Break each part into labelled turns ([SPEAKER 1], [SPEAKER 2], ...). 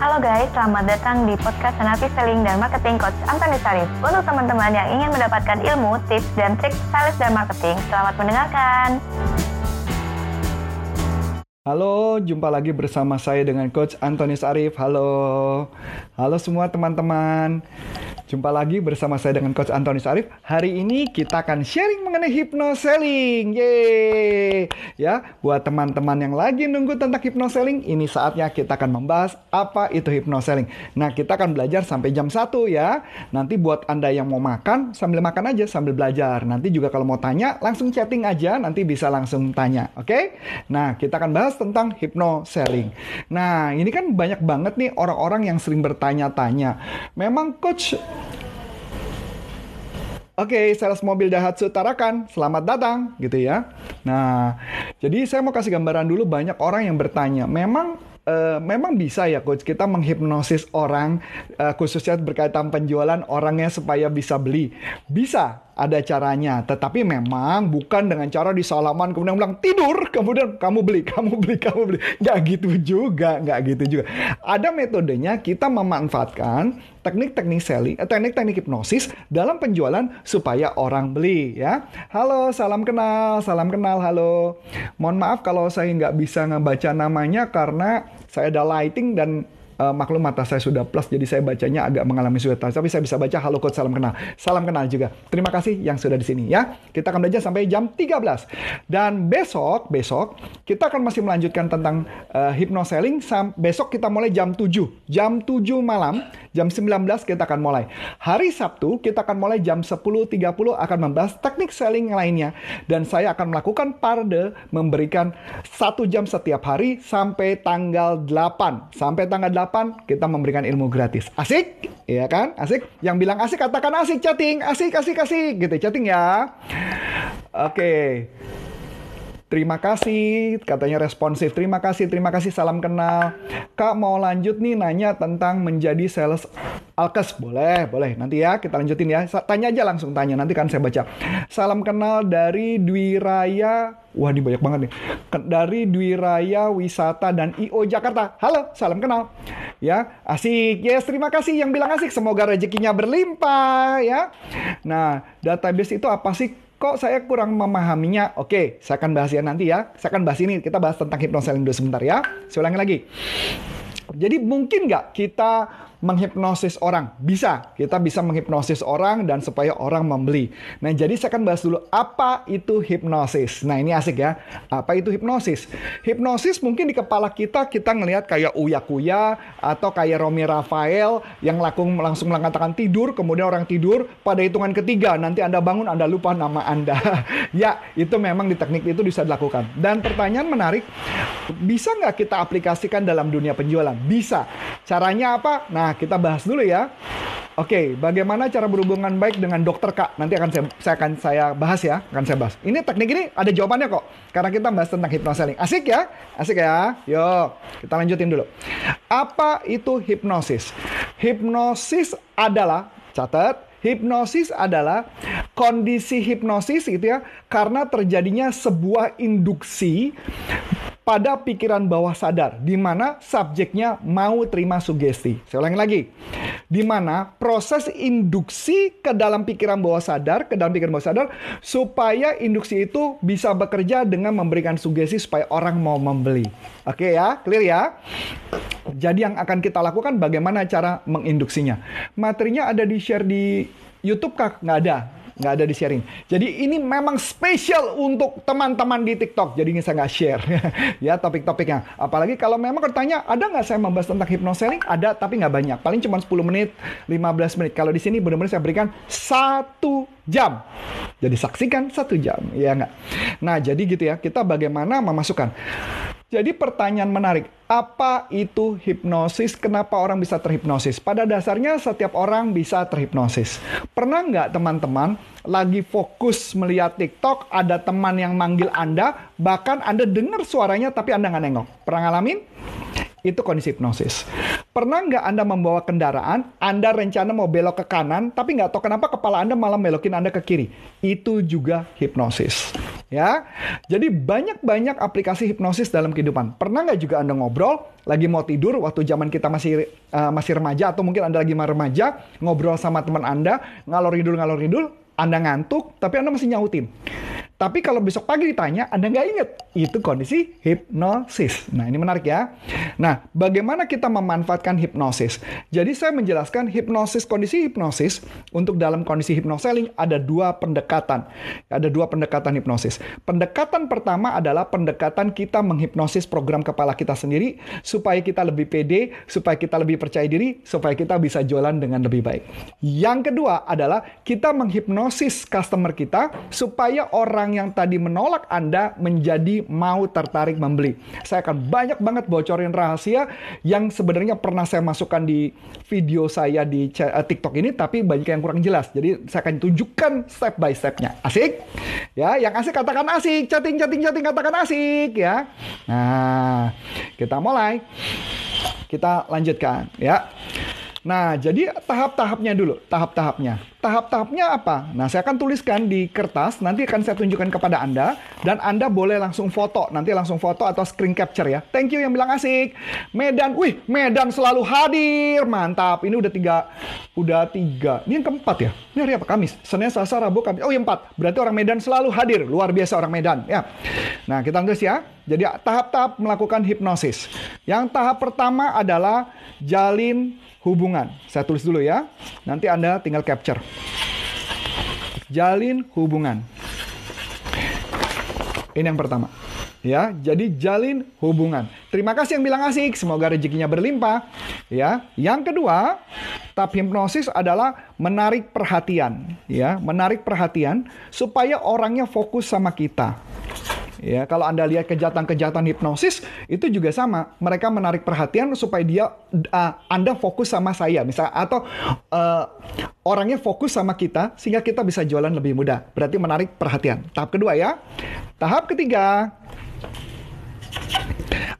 [SPEAKER 1] Halo guys, selamat datang di podcast Senapi Selling dan Marketing Coach Antoni Sarif. Untuk teman-teman yang ingin mendapatkan ilmu, tips, dan trik sales dan marketing, selamat mendengarkan.
[SPEAKER 2] Halo, jumpa lagi bersama saya dengan Coach Antoni Sarif. Halo, halo semua teman-teman. Jumpa lagi bersama saya dengan Coach Antoni Sarif. Hari ini kita akan sharing mengenai hypnoselling. Yeay! Ya, buat teman-teman yang lagi nunggu tentang hypnoselling, ini saatnya kita akan membahas apa itu hypnoselling. Nah, kita akan belajar sampai jam 1 ya. Nanti buat Anda yang mau makan, sambil makan aja sambil belajar. Nanti juga kalau mau tanya, langsung chatting aja, nanti bisa langsung tanya. Oke? Nah, kita akan bahas tentang hypnoselling. Nah, ini kan banyak banget nih orang-orang yang sering bertanya-tanya. Memang coach Oke, okay, sales mobil Daihatsu Tarakan, selamat datang, gitu ya. Nah, jadi saya mau kasih gambaran dulu banyak orang yang bertanya, memang uh, memang bisa ya coach kita menghipnosis orang uh, khususnya berkaitan penjualan orangnya supaya bisa beli. Bisa, ada caranya. Tetapi memang bukan dengan cara di salaman kemudian bilang tidur, kemudian kamu beli, kamu beli, kamu beli. Nggak gitu juga, nggak gitu juga. Ada metodenya kita memanfaatkan teknik-teknik selling, eh, teknik-teknik hipnosis dalam penjualan supaya orang beli ya. Halo, salam kenal, salam kenal, halo. Mohon maaf kalau saya nggak bisa ngebaca namanya karena saya ada lighting dan uh, maklum mata saya sudah plus jadi saya bacanya agak mengalami kesulitan tapi saya bisa baca halo coach salam kenal. Salam kenal juga. Terima kasih yang sudah di sini ya. Kita akan belajar sampai jam 13 dan besok besok kita akan masih melanjutkan tentang uh, besok kita mulai jam 7 jam 7 malam jam 19 kita akan mulai. Hari Sabtu kita akan mulai jam 10.30 akan membahas teknik selling lainnya. Dan saya akan melakukan parade memberikan satu jam setiap hari sampai tanggal 8 sampai tanggal 8 kita memberikan ilmu gratis. Asik? Iya kan? Asik? Yang bilang asik katakan asik chatting. Asik, asik, asik. Gitu chatting ya. Oke. Okay. Terima kasih, katanya responsif. Terima kasih, terima kasih, salam kenal. Kak mau lanjut nih nanya tentang menjadi sales alkes. Boleh, boleh. Nanti ya kita lanjutin ya. Tanya aja langsung tanya, nanti kan saya baca. Salam kenal dari Dwi Raya. Wah, ini banyak banget nih. Dari Dwi Raya Wisata dan IO Jakarta. Halo, salam kenal. Ya, asik. Yes, terima kasih yang bilang asik. Semoga rezekinya berlimpah ya. Nah, database itu apa sih? kok saya kurang memahaminya? Oke, saya akan bahas ya nanti ya. Saya akan bahas ini. Kita bahas tentang hypnoselling dulu sebentar ya. Saya ulangi lagi. Jadi mungkin nggak kita menghipnosis orang. Bisa, kita bisa menghipnosis orang dan supaya orang membeli. Nah, jadi saya akan bahas dulu apa itu hipnosis. Nah, ini asik ya. Apa itu hipnosis? Hipnosis mungkin di kepala kita kita ngelihat kayak Uya Kuya atau kayak Romi Rafael yang langsung langsung mengatakan tidur, kemudian orang tidur pada hitungan ketiga nanti Anda bangun Anda lupa nama Anda. ya, itu memang di teknik itu bisa dilakukan. Dan pertanyaan menarik, bisa nggak kita aplikasikan dalam dunia penjualan? Bisa. Caranya apa? Nah, Nah, kita bahas dulu ya. Oke, bagaimana cara berhubungan baik dengan dokter Kak? Nanti akan saya, saya akan saya bahas ya, akan saya bahas. Ini teknik ini ada jawabannya kok, karena kita bahas tentang hypnoselling. Asik ya? Asik ya? Yuk, kita lanjutin dulu. Apa itu hipnosis? Hipnosis adalah, catat, hipnosis adalah kondisi hipnosis gitu ya, karena terjadinya sebuah induksi pada pikiran bawah sadar, di mana subjeknya mau terima sugesti. Saya ulangi lagi. Di mana proses induksi ke dalam pikiran bawah sadar, ke dalam pikiran bawah sadar, supaya induksi itu bisa bekerja dengan memberikan sugesti supaya orang mau membeli. Oke ya, clear ya? Jadi yang akan kita lakukan bagaimana cara menginduksinya. Materinya ada di share di YouTube kah? Nggak ada nggak ada di sharing. Jadi ini memang spesial untuk teman-teman di TikTok. Jadi ini saya nggak share ya topik-topiknya. Apalagi kalau memang bertanya, ada nggak saya membahas tentang hypnoselling? Ada, tapi nggak banyak. Paling cuma 10 menit, 15 menit. Kalau di sini benar-benar saya berikan satu jam. Jadi saksikan satu jam, ya nggak? Nah, jadi gitu ya. Kita bagaimana memasukkan. Jadi pertanyaan menarik, apa itu hipnosis? Kenapa orang bisa terhipnosis? Pada dasarnya setiap orang bisa terhipnosis. Pernah nggak teman-teman lagi fokus melihat TikTok, ada teman yang manggil Anda, bahkan Anda dengar suaranya tapi Anda nggak nengok. Pernah ngalamin? Itu kondisi hipnosis. Pernah nggak Anda membawa kendaraan, Anda rencana mau belok ke kanan, tapi nggak tahu kenapa kepala Anda malah belokin Anda ke kiri? Itu juga hipnosis. Ya, jadi banyak-banyak aplikasi hipnosis dalam kehidupan. Pernah nggak juga Anda ngobrol, lagi mau tidur, waktu zaman kita masih uh, masih remaja, atau mungkin Anda lagi remaja, ngobrol sama teman Anda, ngalor ngidul ngalor ngidul, Anda ngantuk, tapi Anda masih nyautin. Tapi kalau besok pagi ditanya, Anda nggak inget. Itu kondisi hipnosis. Nah, ini menarik ya. Nah, bagaimana kita memanfaatkan hipnosis? Jadi saya menjelaskan hipnosis, kondisi hipnosis untuk dalam kondisi hipnoseling ada dua pendekatan. Ada dua pendekatan hipnosis. Pendekatan pertama adalah pendekatan kita menghipnosis program kepala kita sendiri supaya kita lebih pede, supaya kita lebih percaya diri, supaya kita bisa jualan dengan lebih baik. Yang kedua adalah kita menghipnosis customer kita supaya orang orang yang tadi menolak Anda menjadi mau tertarik membeli. Saya akan banyak banget bocorin rahasia yang sebenarnya pernah saya masukkan di video saya di uh, TikTok ini, tapi banyak yang kurang jelas. Jadi saya akan tunjukkan step by stepnya. Asik? Ya, yang asik katakan asik, chatting, chatting, chatting katakan asik ya. Nah, kita mulai. Kita lanjutkan ya. Nah, jadi tahap-tahapnya dulu, tahap-tahapnya. Tahap-tahapnya apa? Nah, saya akan tuliskan di kertas, nanti akan saya tunjukkan kepada Anda, dan Anda boleh langsung foto, nanti langsung foto atau screen capture ya. Thank you yang bilang asik. Medan, wih, Medan selalu hadir, mantap. Ini udah tiga, udah tiga. Ini yang keempat ya? Ini hari apa? Kamis. Senin, Selasa, Rabu, Kamis. Oh, yang empat. Berarti orang Medan selalu hadir, luar biasa orang Medan. Ya. Nah, kita tulis ya. Jadi tahap-tahap melakukan hipnosis. Yang tahap pertama adalah jalin hubungan. Saya tulis dulu ya. Nanti Anda tinggal capture. Jalin hubungan. Ini yang pertama. Ya, jadi jalin hubungan. Terima kasih yang bilang asik, semoga rezekinya berlimpah. Ya, yang kedua, tahap hipnosis adalah menarik perhatian, ya, menarik perhatian supaya orangnya fokus sama kita. Ya, kalau Anda lihat kejahatan-kejahatan hipnosis itu juga sama. Mereka menarik perhatian supaya dia uh, Anda fokus sama saya, misal atau uh, orangnya fokus sama kita sehingga kita bisa jualan lebih mudah. Berarti menarik perhatian. Tahap kedua ya. Tahap ketiga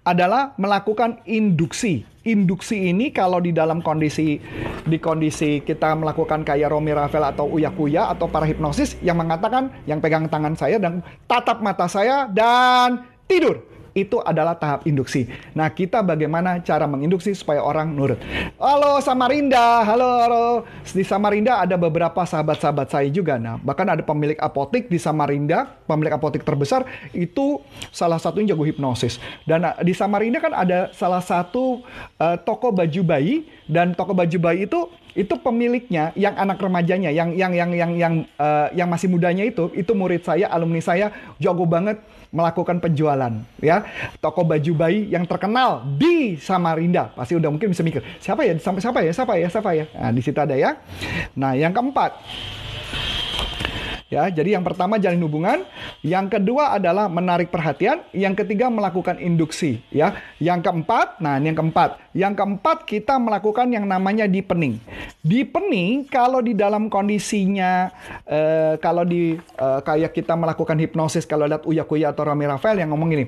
[SPEAKER 2] adalah melakukan induksi. Induksi ini kalau di dalam kondisi di kondisi kita melakukan kayak Romi Rafael atau Uya Kuya atau para hipnosis yang mengatakan yang pegang tangan saya dan tatap mata saya dan tidur itu adalah tahap induksi. Nah, kita bagaimana cara menginduksi supaya orang nurut. Halo Samarinda, halo, halo. Di Samarinda ada beberapa sahabat-sahabat saya juga. Nah, bahkan ada pemilik apotik di Samarinda, pemilik apotik terbesar, itu salah satunya jago hipnosis. Dan uh, di Samarinda kan ada salah satu uh, toko baju bayi, dan toko baju bayi itu itu pemiliknya yang anak remajanya yang yang yang yang yang uh, yang masih mudanya itu itu murid saya alumni saya jago banget melakukan penjualan ya. Toko baju bayi yang terkenal di Samarinda. Pasti udah mungkin bisa mikir siapa ya? Sampai siapa ya? Siapa ya? Siapa ya? Nah di situ ada ya. Nah yang keempat Ya, jadi yang pertama jalin hubungan, yang kedua adalah menarik perhatian, yang ketiga melakukan induksi, ya. Yang keempat, nah ini yang keempat. Yang keempat kita melakukan yang namanya deepening. Deepening kalau di dalam kondisinya eh, kalau di eh, kayak kita melakukan hipnosis kalau lihat Uya Kuya atau Rami Rafael yang ngomong ini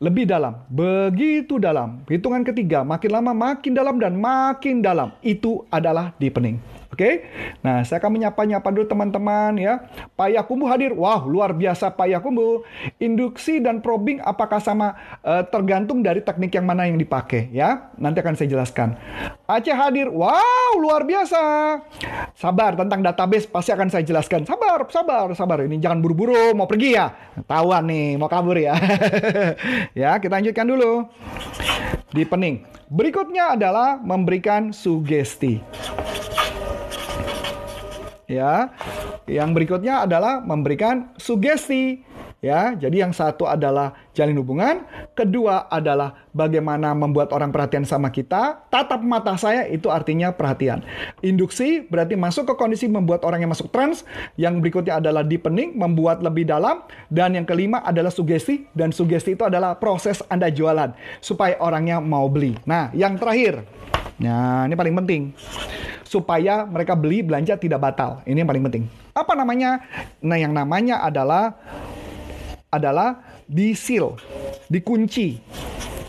[SPEAKER 2] lebih dalam, begitu dalam. Hitungan ketiga, makin lama makin dalam dan makin dalam. Itu adalah deepening. Oke, nah saya akan menyapa-nyapa dulu teman-teman ya. Pak Yakumbu hadir, wah luar biasa Pak Yakumbu. Induksi dan probing apakah sama uh, tergantung dari teknik yang mana yang dipakai ya. Nanti akan saya jelaskan. Aceh hadir, wow luar biasa. Sabar tentang database pasti akan saya jelaskan. Sabar, sabar, sabar. Ini jangan buru-buru mau pergi ya. Tahuan nih mau kabur ya. ya kita lanjutkan dulu. Di pening. Berikutnya adalah memberikan sugesti. Ya. Yang berikutnya adalah memberikan sugesti. Ya, jadi yang satu adalah jalin hubungan, kedua adalah bagaimana membuat orang perhatian sama kita. Tatap mata saya itu artinya perhatian. Induksi berarti masuk ke kondisi membuat orang yang masuk trans. Yang berikutnya adalah deepening, membuat lebih dalam, dan yang kelima adalah sugesti dan sugesti itu adalah proses Anda jualan supaya orangnya mau beli. Nah, yang terakhir. Nah, ini paling penting supaya mereka beli belanja tidak batal. Ini yang paling penting. Apa namanya? Nah, yang namanya adalah adalah disil, dikunci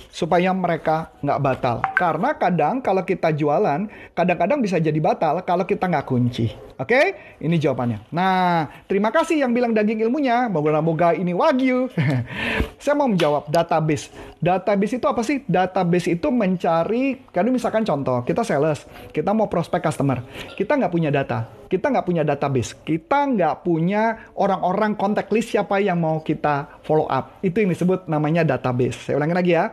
[SPEAKER 2] supaya mereka nggak batal. Karena kadang kalau kita jualan, kadang-kadang bisa jadi batal kalau kita nggak kunci. Oke, ini jawabannya. Nah, terima kasih yang bilang daging ilmunya. Moga-moga ini wagyu. Saya mau menjawab database. Database itu apa sih? Database itu mencari, kan misalkan contoh, kita sales, kita mau prospek customer, kita nggak punya data, kita nggak punya database, kita nggak punya orang-orang kontak list siapa yang mau kita follow up. Itu yang disebut namanya database. Saya ulangi lagi ya.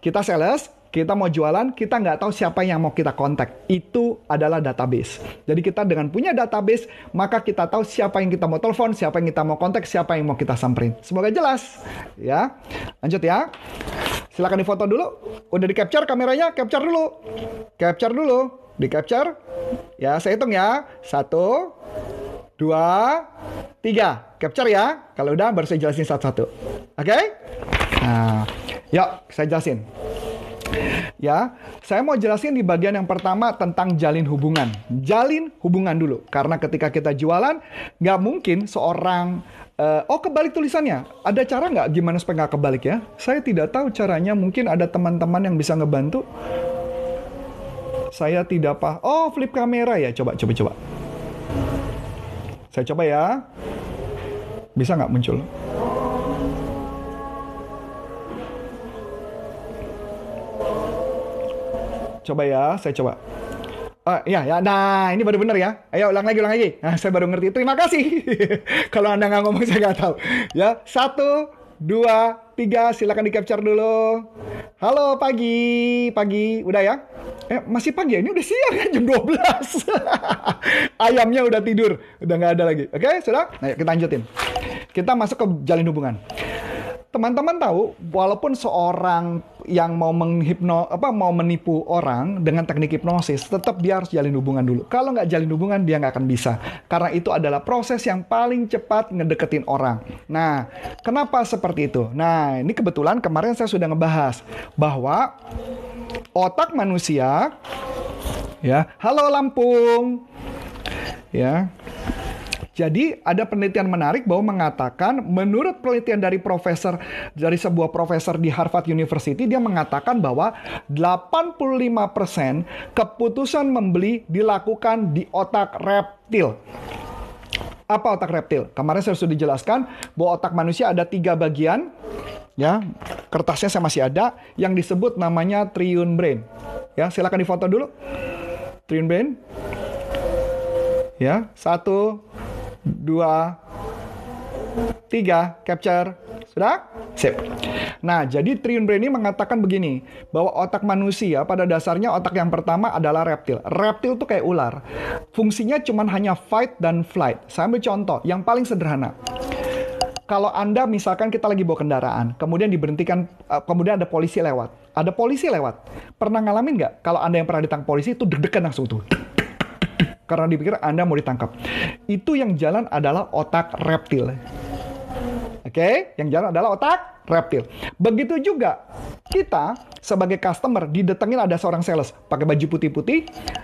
[SPEAKER 2] Kita sales, kita mau jualan, kita nggak tahu siapa yang mau kita kontak. Itu adalah database. Jadi kita dengan punya database, maka kita tahu siapa yang kita mau telepon, siapa yang kita mau kontak, siapa yang mau kita samperin. Semoga jelas. Ya, lanjut ya. Silakan difoto dulu. Udah di capture kameranya, capture dulu. Capture dulu. Di capture. Ya, saya hitung ya. Satu, dua, tiga. Capture ya. Kalau udah baru saya jelasin satu-satu. Oke? Okay? Nah, yuk saya jelasin. Ya, saya mau jelasin di bagian yang pertama tentang jalin hubungan. Jalin hubungan dulu, karena ketika kita jualan, nggak mungkin seorang Uh, oh kebalik tulisannya. Ada cara nggak gimana supaya nggak kebalik ya? Saya tidak tahu caranya. Mungkin ada teman-teman yang bisa ngebantu. Saya tidak paham. Oh flip kamera ya. Coba coba coba. Saya coba ya. Bisa nggak muncul? Coba ya, saya coba. Oh, iya, ya. Nah, ini baru benar ya. Ayo, ulang lagi, ulang lagi. Nah, saya baru ngerti. Terima kasih. Kalau Anda nggak ngomong, saya nggak tahu. Ya, satu, dua, tiga. Silakan di capture dulu. Halo, pagi. Pagi. Udah ya? Eh, masih pagi ya? Ini udah siang ya, jam 12. Ayamnya udah tidur. Udah nggak ada lagi. Oke, sudah? Nah, kita lanjutin. Kita masuk ke jalin hubungan teman-teman tahu walaupun seorang yang mau menghipno apa mau menipu orang dengan teknik hipnosis tetap dia harus jalin hubungan dulu. Kalau nggak jalin hubungan dia nggak akan bisa. Karena itu adalah proses yang paling cepat ngedeketin orang. Nah kenapa seperti itu? Nah ini kebetulan kemarin saya sudah ngebahas bahwa otak manusia ya halo Lampung. Ya jadi ada penelitian menarik bahwa mengatakan menurut penelitian dari profesor dari sebuah profesor di Harvard University dia mengatakan bahwa 85% keputusan membeli dilakukan di otak reptil. Apa otak reptil? Kemarin saya sudah dijelaskan bahwa otak manusia ada tiga bagian, ya kertasnya saya masih ada, yang disebut namanya triune brain. Ya silakan difoto dulu. Triune brain. Ya satu, dua, tiga, capture. Sudah? Sip. Nah, jadi Triun Brain ini mengatakan begini, bahwa otak manusia pada dasarnya otak yang pertama adalah reptil. Reptil itu kayak ular. Fungsinya cuma hanya fight dan flight. Saya ambil contoh, yang paling sederhana. Kalau Anda misalkan kita lagi bawa kendaraan, kemudian diberhentikan, uh, kemudian ada polisi lewat. Ada polisi lewat. Pernah ngalamin nggak? Kalau Anda yang pernah ditangkap polisi itu deg-degan langsung tuh karena dipikir Anda mau ditangkap. Itu yang jalan adalah otak reptil. Oke, okay? yang jalan adalah otak reptil. Begitu juga kita sebagai customer didatengin ada seorang sales pakai baju putih-putih,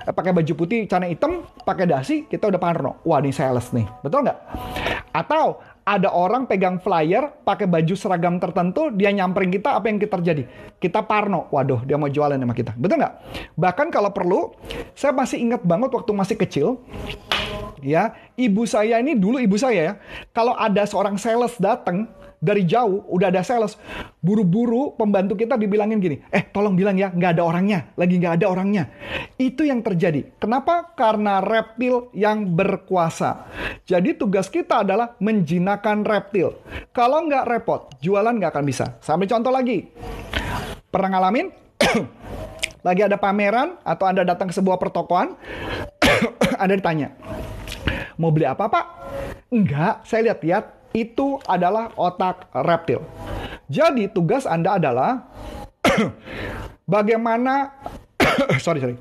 [SPEAKER 2] eh, pakai baju putih celana hitam, pakai dasi, kita udah parno. Wah, ini sales nih. Betul nggak? Atau ada orang pegang flyer, pakai baju seragam tertentu, dia nyamperin kita, apa yang kita terjadi? Kita parno, waduh dia mau jualan sama kita. Betul nggak? Bahkan kalau perlu, saya masih ingat banget waktu masih kecil, ya, ibu saya ini dulu ibu saya ya, kalau ada seorang sales datang, dari jauh udah ada sales. Buru-buru pembantu kita dibilangin gini eh tolong bilang ya nggak ada orangnya. Lagi nggak ada orangnya. Itu yang terjadi. Kenapa? Karena reptil yang berkuasa. Jadi tugas kita adalah menjinakkan reptil. Kalau nggak repot jualan nggak akan bisa. Sampai contoh lagi. Pernah ngalamin? Lagi ada pameran atau anda datang ke sebuah pertokoan anda ditanya mau beli apa pak? Enggak saya lihat-lihat itu adalah otak reptil. Jadi tugas Anda adalah bagaimana sorry sorry.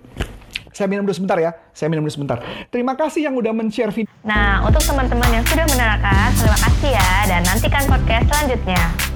[SPEAKER 2] Saya minum dulu sebentar ya. Saya minum dulu sebentar. Terima kasih yang udah men-share video.
[SPEAKER 1] Nah, untuk teman-teman yang sudah menerangkan, terima kasih ya. Dan nantikan podcast selanjutnya.